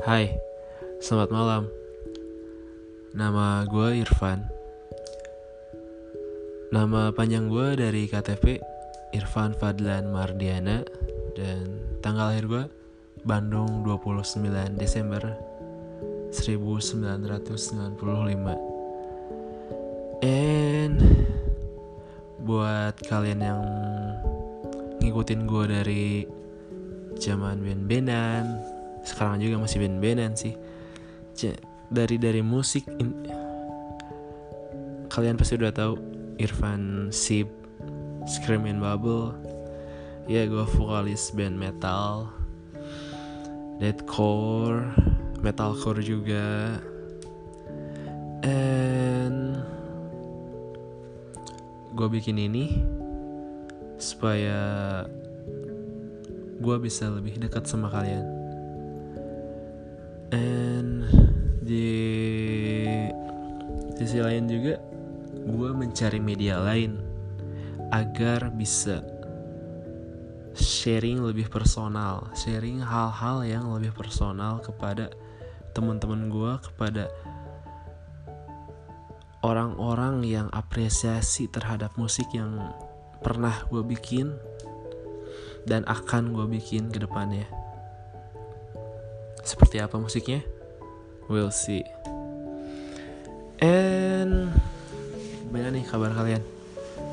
Hai, selamat malam. Nama gue Irfan. Nama panjang gue dari KTP Irfan Fadlan Mardiana dan tanggal lahir gue Bandung 29 Desember 1995. And buat kalian yang ngikutin gue dari zaman band-bandan sekarang juga masih band-bandan sih. Dari dari musik kalian pasti udah tahu Irfan Sip Scream Bubble. Ya gue vokalis band metal. Deathcore metalcore juga. And gue bikin ini supaya gue bisa lebih dekat sama kalian and di sisi lain juga gue mencari media lain agar bisa sharing lebih personal sharing hal-hal yang lebih personal kepada teman-teman gue kepada orang-orang yang apresiasi terhadap musik yang pernah gue bikin dan akan gue bikin ke depannya. Seperti apa musiknya? We'll see. And gimana nih kabar kalian?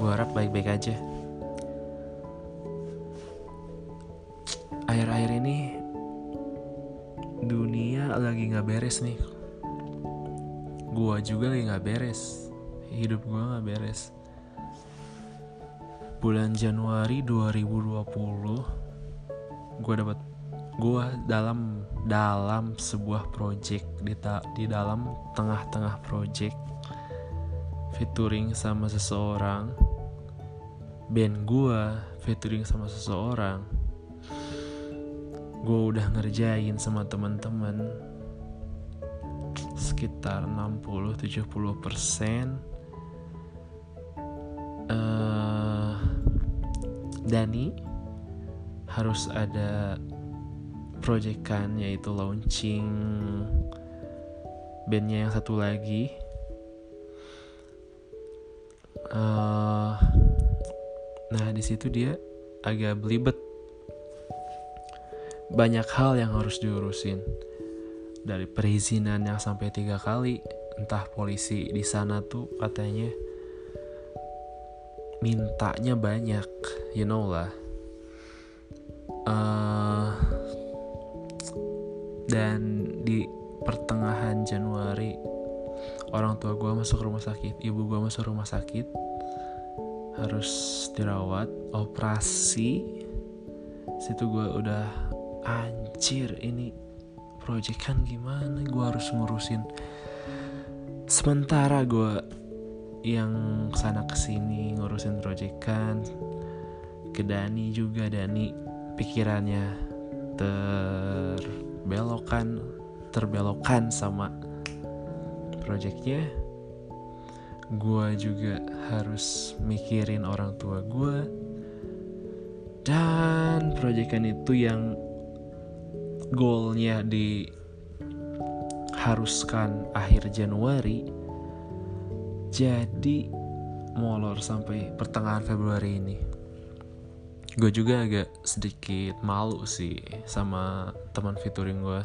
Gue harap baik-baik aja. Akhir-akhir ini dunia lagi nggak beres nih. Gua juga lagi nggak beres. Hidup gua nggak beres bulan Januari 2020 gue dapat gue dalam dalam sebuah project di ta, di dalam tengah-tengah project featuring sama seseorang. Band gue featuring sama seseorang. Gue udah ngerjain sama teman-teman sekitar 60-70 persen. Dani harus ada proyekan yaitu launching bandnya yang satu lagi. Uh, nah di situ dia agak belibet. Banyak hal yang harus diurusin. Dari perizinan yang sampai tiga kali entah polisi di sana tuh katanya mintanya banyak you know lah. Uh, dan di pertengahan Januari orang tua gue masuk rumah sakit ibu gue masuk rumah sakit harus dirawat operasi. Situ gue udah anjir ini project kan gimana? Gue harus ngurusin. Sementara gue yang sana ke sini ngurusin proyekan ke Dani juga. Dani pikirannya terbelokkan terbelokkan sama proyeknya gue juga harus mikirin orang tua gue dan proyekan itu yang goalnya diharuskan akhir Januari. Jadi molor sampai pertengahan Februari ini gue juga agak sedikit malu sih sama teman featuring gue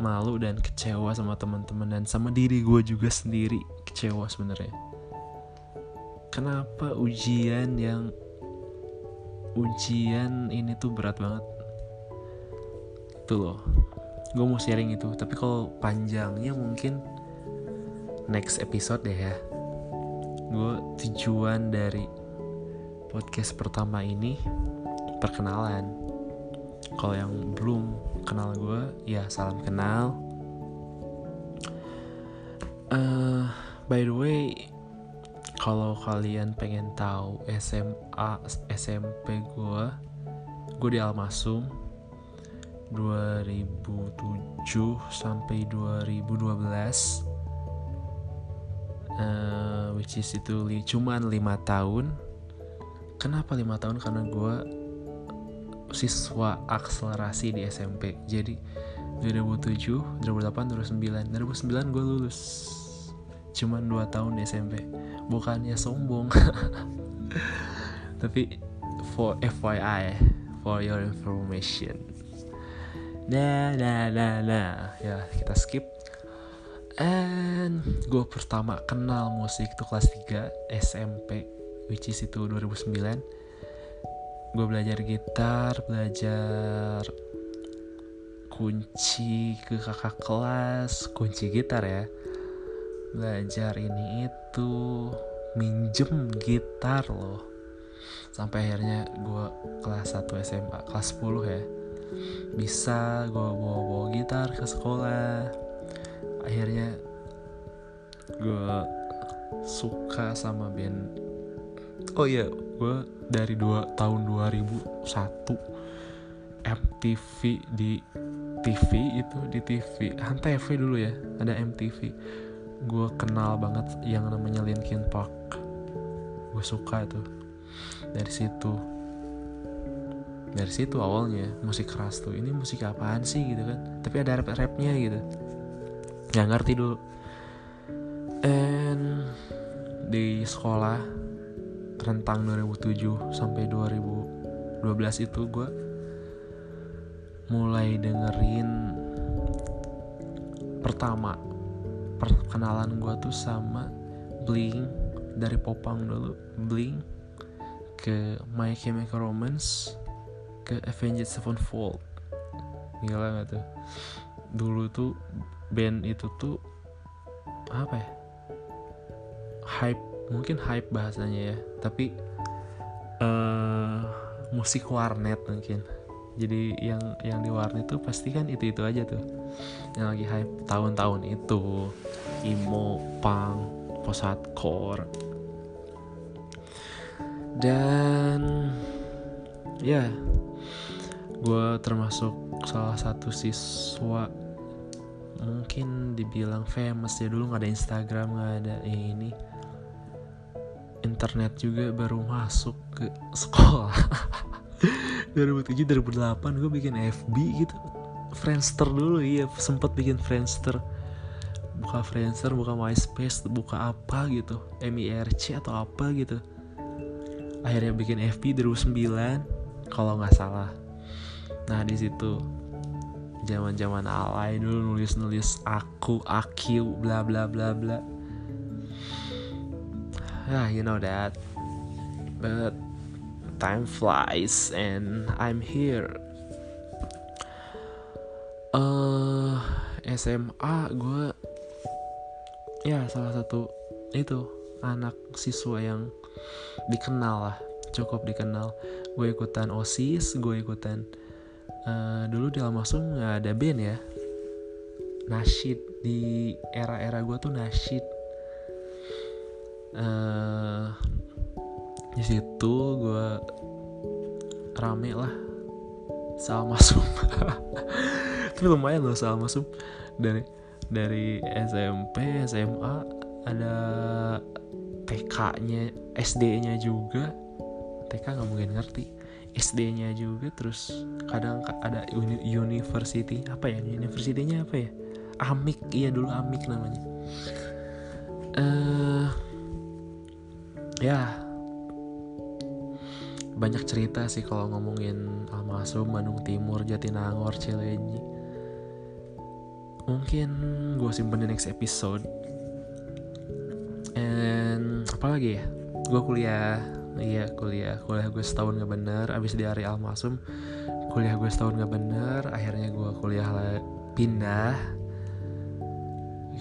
malu dan kecewa sama teman-teman dan sama diri gue juga sendiri kecewa sebenarnya. Kenapa ujian yang ujian ini tuh berat banget? Itu loh. Gue mau sharing itu tapi kalau panjangnya mungkin next episode deh ya. Gue tujuan dari podcast pertama ini perkenalan. Kalau yang belum kenal gue ya salam kenal. Uh, by the way kalau kalian pengen tahu SMA SMP gue gue di Almasum 2007 sampai 2012 uh, which is itu li cuman lima tahun kenapa lima tahun? Karena gue siswa akselerasi di SMP jadi 2007 2008 2009 2009 gue lulus. Cuman 2 tahun di SMP bukannya sombong. Tapi for FYI for your information. Nah nah nah nah ya kita skip. And gue pertama kenal musik tuh kelas 3 SMP which is itu 2009 gue belajar gitar belajar kunci ke kakak kelas kunci gitar ya. Belajar ini itu minjem gitar loh. Sampai akhirnya gue kelas 1 SMA kelas 10 ya. Bisa gue bawa-bawa gitar ke sekolah. Akhirnya gue suka sama band oh iya. Gue dari dua tahun 2001 MTV di TV itu di TV Antv dulu ya ada MTV gue kenal banget yang namanya Linkin Park. Gue suka itu. Dari situ. Dari situ awalnya musik keras tuh. Ini musik apaan sih gitu kan? Tapi ada rap rapnya gitu. Nggak ngerti dulu. And di sekolah rentang 2007 sampai 2012 itu gue mulai dengerin pertama perkenalan gue tuh sama Blink dari Popang dulu. Blink ke My Chemical Romance ke Avenged Sevenfold. Gila gak tuh? Dulu tuh band itu tuh apa ya? Hype mungkin hype bahasanya ya tapi uh, musik warnet mungkin. Jadi yang yang di warnet tuh pasti kan itu itu aja tuh. Yang lagi hype tahun-tahun itu emo punk post hardcore. Dan ya gue termasuk salah satu siswa mungkin dibilang famous ya. Dulu nggak ada Instagram nggak ada ini internet juga baru masuk ke sekolah. 2007 2008 gue bikin FB gitu. Friendster dulu iya sempet bikin Friendster. Buka Friendster buka MySpace buka apa gitu. MIRC atau apa gitu. Akhirnya bikin FB 2009 kalau nggak salah. Nah di situ zaman zaman alay dulu nulis nulis aku aku bla bla bla bla ah you know that. But time flies and I'm here. Uh, SMA gue ya salah satu itu anak siswa yang dikenal lah cukup dikenal. Gue ikutan osis gue ikutan uh, dulu di Almasum nggak ada band ya. Nasyid di era-era gue tuh nasyid uh, di situ gue rame lah masuk tapi lumayan loh masuk dari dari SMP SMA ada TK-nya SD-nya juga. TK nggak mungkin ngerti. SD-nya juga terus kadang ada uni university apa ya? University-nya apa ya? Amik iya dulu Amik namanya. Eh uh, ya banyak cerita sih kalau ngomongin Almasum, Bandung Timur, Jatinangor, Cilenyi. Mungkin gue simpen di next episode. And apa lagi ya? Gue kuliah, iya kuliah, kuliah gue setahun gak bener. Abis di hari Almasum, kuliah gue setahun gak bener. Akhirnya gue kuliah pindah.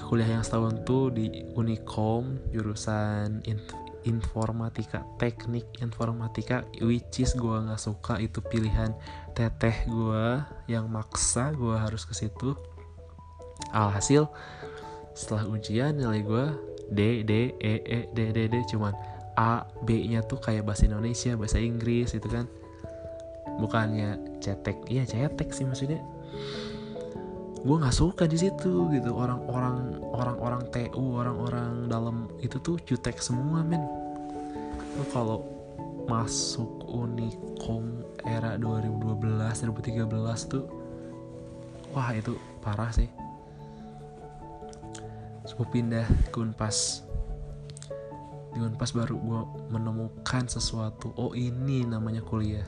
Kuliah yang setahun tuh di Unicom jurusan informatika teknik informatika which is gue nggak suka itu pilihan teteh gue yang maksa gue harus ke situ. Alhasil setelah ujian nilai gue D D E E D D D cuman A B nya tuh kayak bahasa Indonesia bahasa Inggris itu kan. Bukannya cetek iya cetek sih maksudnya gue nggak suka di situ gitu. Orang-orang orang-orang TU orang-orang dalam itu tuh jutek semua men. Lu kalau masuk Unicom era 2012 2013 tuh wah itu parah sih. Terus gue pindah ke Unpas. Di Unpas baru gue menemukan sesuatu. Oh ini namanya kuliah.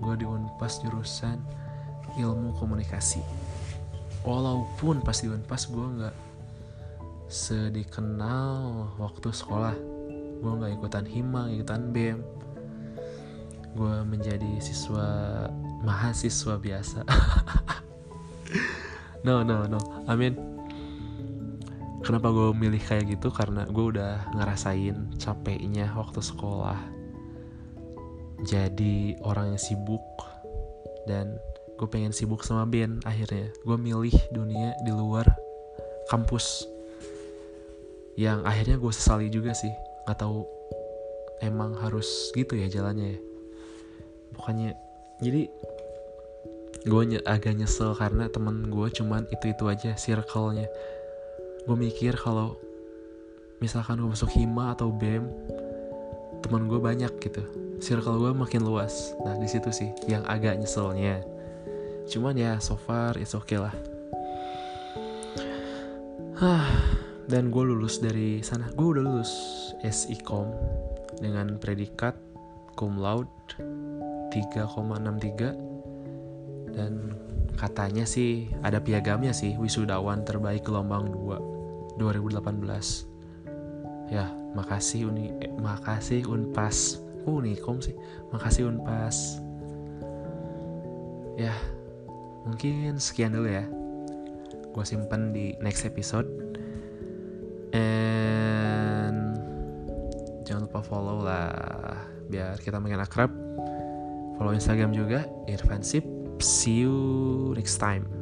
Gue di Unpas jurusan ilmu komunikasi walaupun pas di Unpas gue nggak sedikenal waktu sekolah. Gue nggak ikutan hima ikutan bem gue menjadi siswa mahasiswa biasa. No no no. I mean kenapa gue milih kayak gitu? Karena gue udah ngerasain capeknya waktu sekolah. Jadi orang yang sibuk dan gue pengen sibuk sama band akhirnya. Gue milih dunia di luar kampus. Yang akhirnya gue sesali juga sih. Nggak tahu emang harus gitu ya jalannya ya. Bukannya jadi gue ny agak nyesel karena temen gue cuman itu itu aja circle-nya. Gue mikir kalau misalkan gue masuk hima atau bem temen gue banyak gitu. Circle gue makin luas. Nah di situ sih yang agak nyeselnya cuman ya so far it's okay lah. Dan gue lulus dari sana. Gue udah lulus SIKOM dengan predikat cum laude 3,63 dan katanya sih ada piagamnya sih wisudawan terbaik gelombang 2 2018 ya makasih uni eh, makasih unpas. Oh unikom sih? Makasih unpas. Ya mungkin sekian dulu ya. Gue simpen di next episode. Lupa follow lah biar kita makin akrab. Follow instagram juga Irfan Sip see you next time